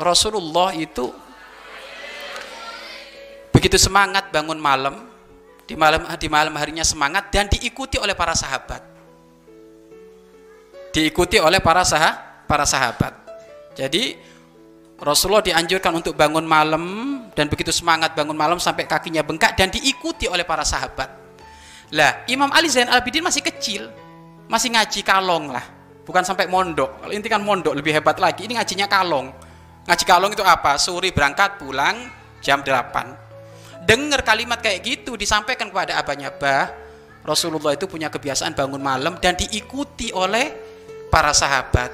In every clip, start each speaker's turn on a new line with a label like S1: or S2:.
S1: Rasulullah itu begitu semangat bangun malam di malam di malam harinya semangat dan diikuti oleh para sahabat. Diikuti oleh para sah para sahabat. Jadi Rasulullah dianjurkan untuk bangun malam dan begitu semangat bangun malam sampai kakinya bengkak dan diikuti oleh para sahabat. Lah Imam Ali Zain Abidin masih kecil masih ngaji kalong lah bukan sampai mondok. Kalau inti kan mondok lebih hebat lagi. Ini ngajinya kalong. Ngaji kalong itu apa? Suri berangkat pulang jam 8 dengar kalimat kayak gitu disampaikan kepada abahnya bah Rasulullah itu punya kebiasaan bangun malam dan diikuti oleh para sahabat.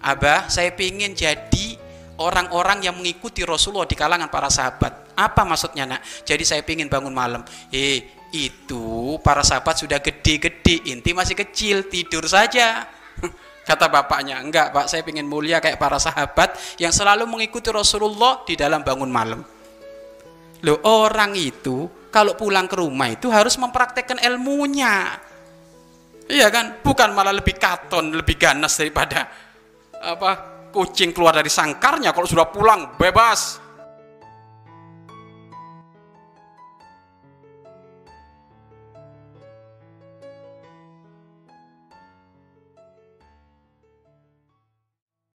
S1: Abah saya ingin jadi orang-orang yang mengikuti Rasulullah di kalangan para sahabat. Apa maksudnya nak? Jadi saya ingin bangun malam. Eh itu para sahabat sudah gede-gede. Inti masih kecil tidur saja kata bapaknya enggak pak saya ingin mulia kayak para sahabat yang selalu mengikuti Rasulullah di dalam bangun malam Loh orang itu kalau pulang ke rumah itu harus mempraktekkan ilmunya. Iya kan? Bukan malah lebih katon, lebih ganas daripada apa kucing keluar dari sangkarnya kalau sudah pulang bebas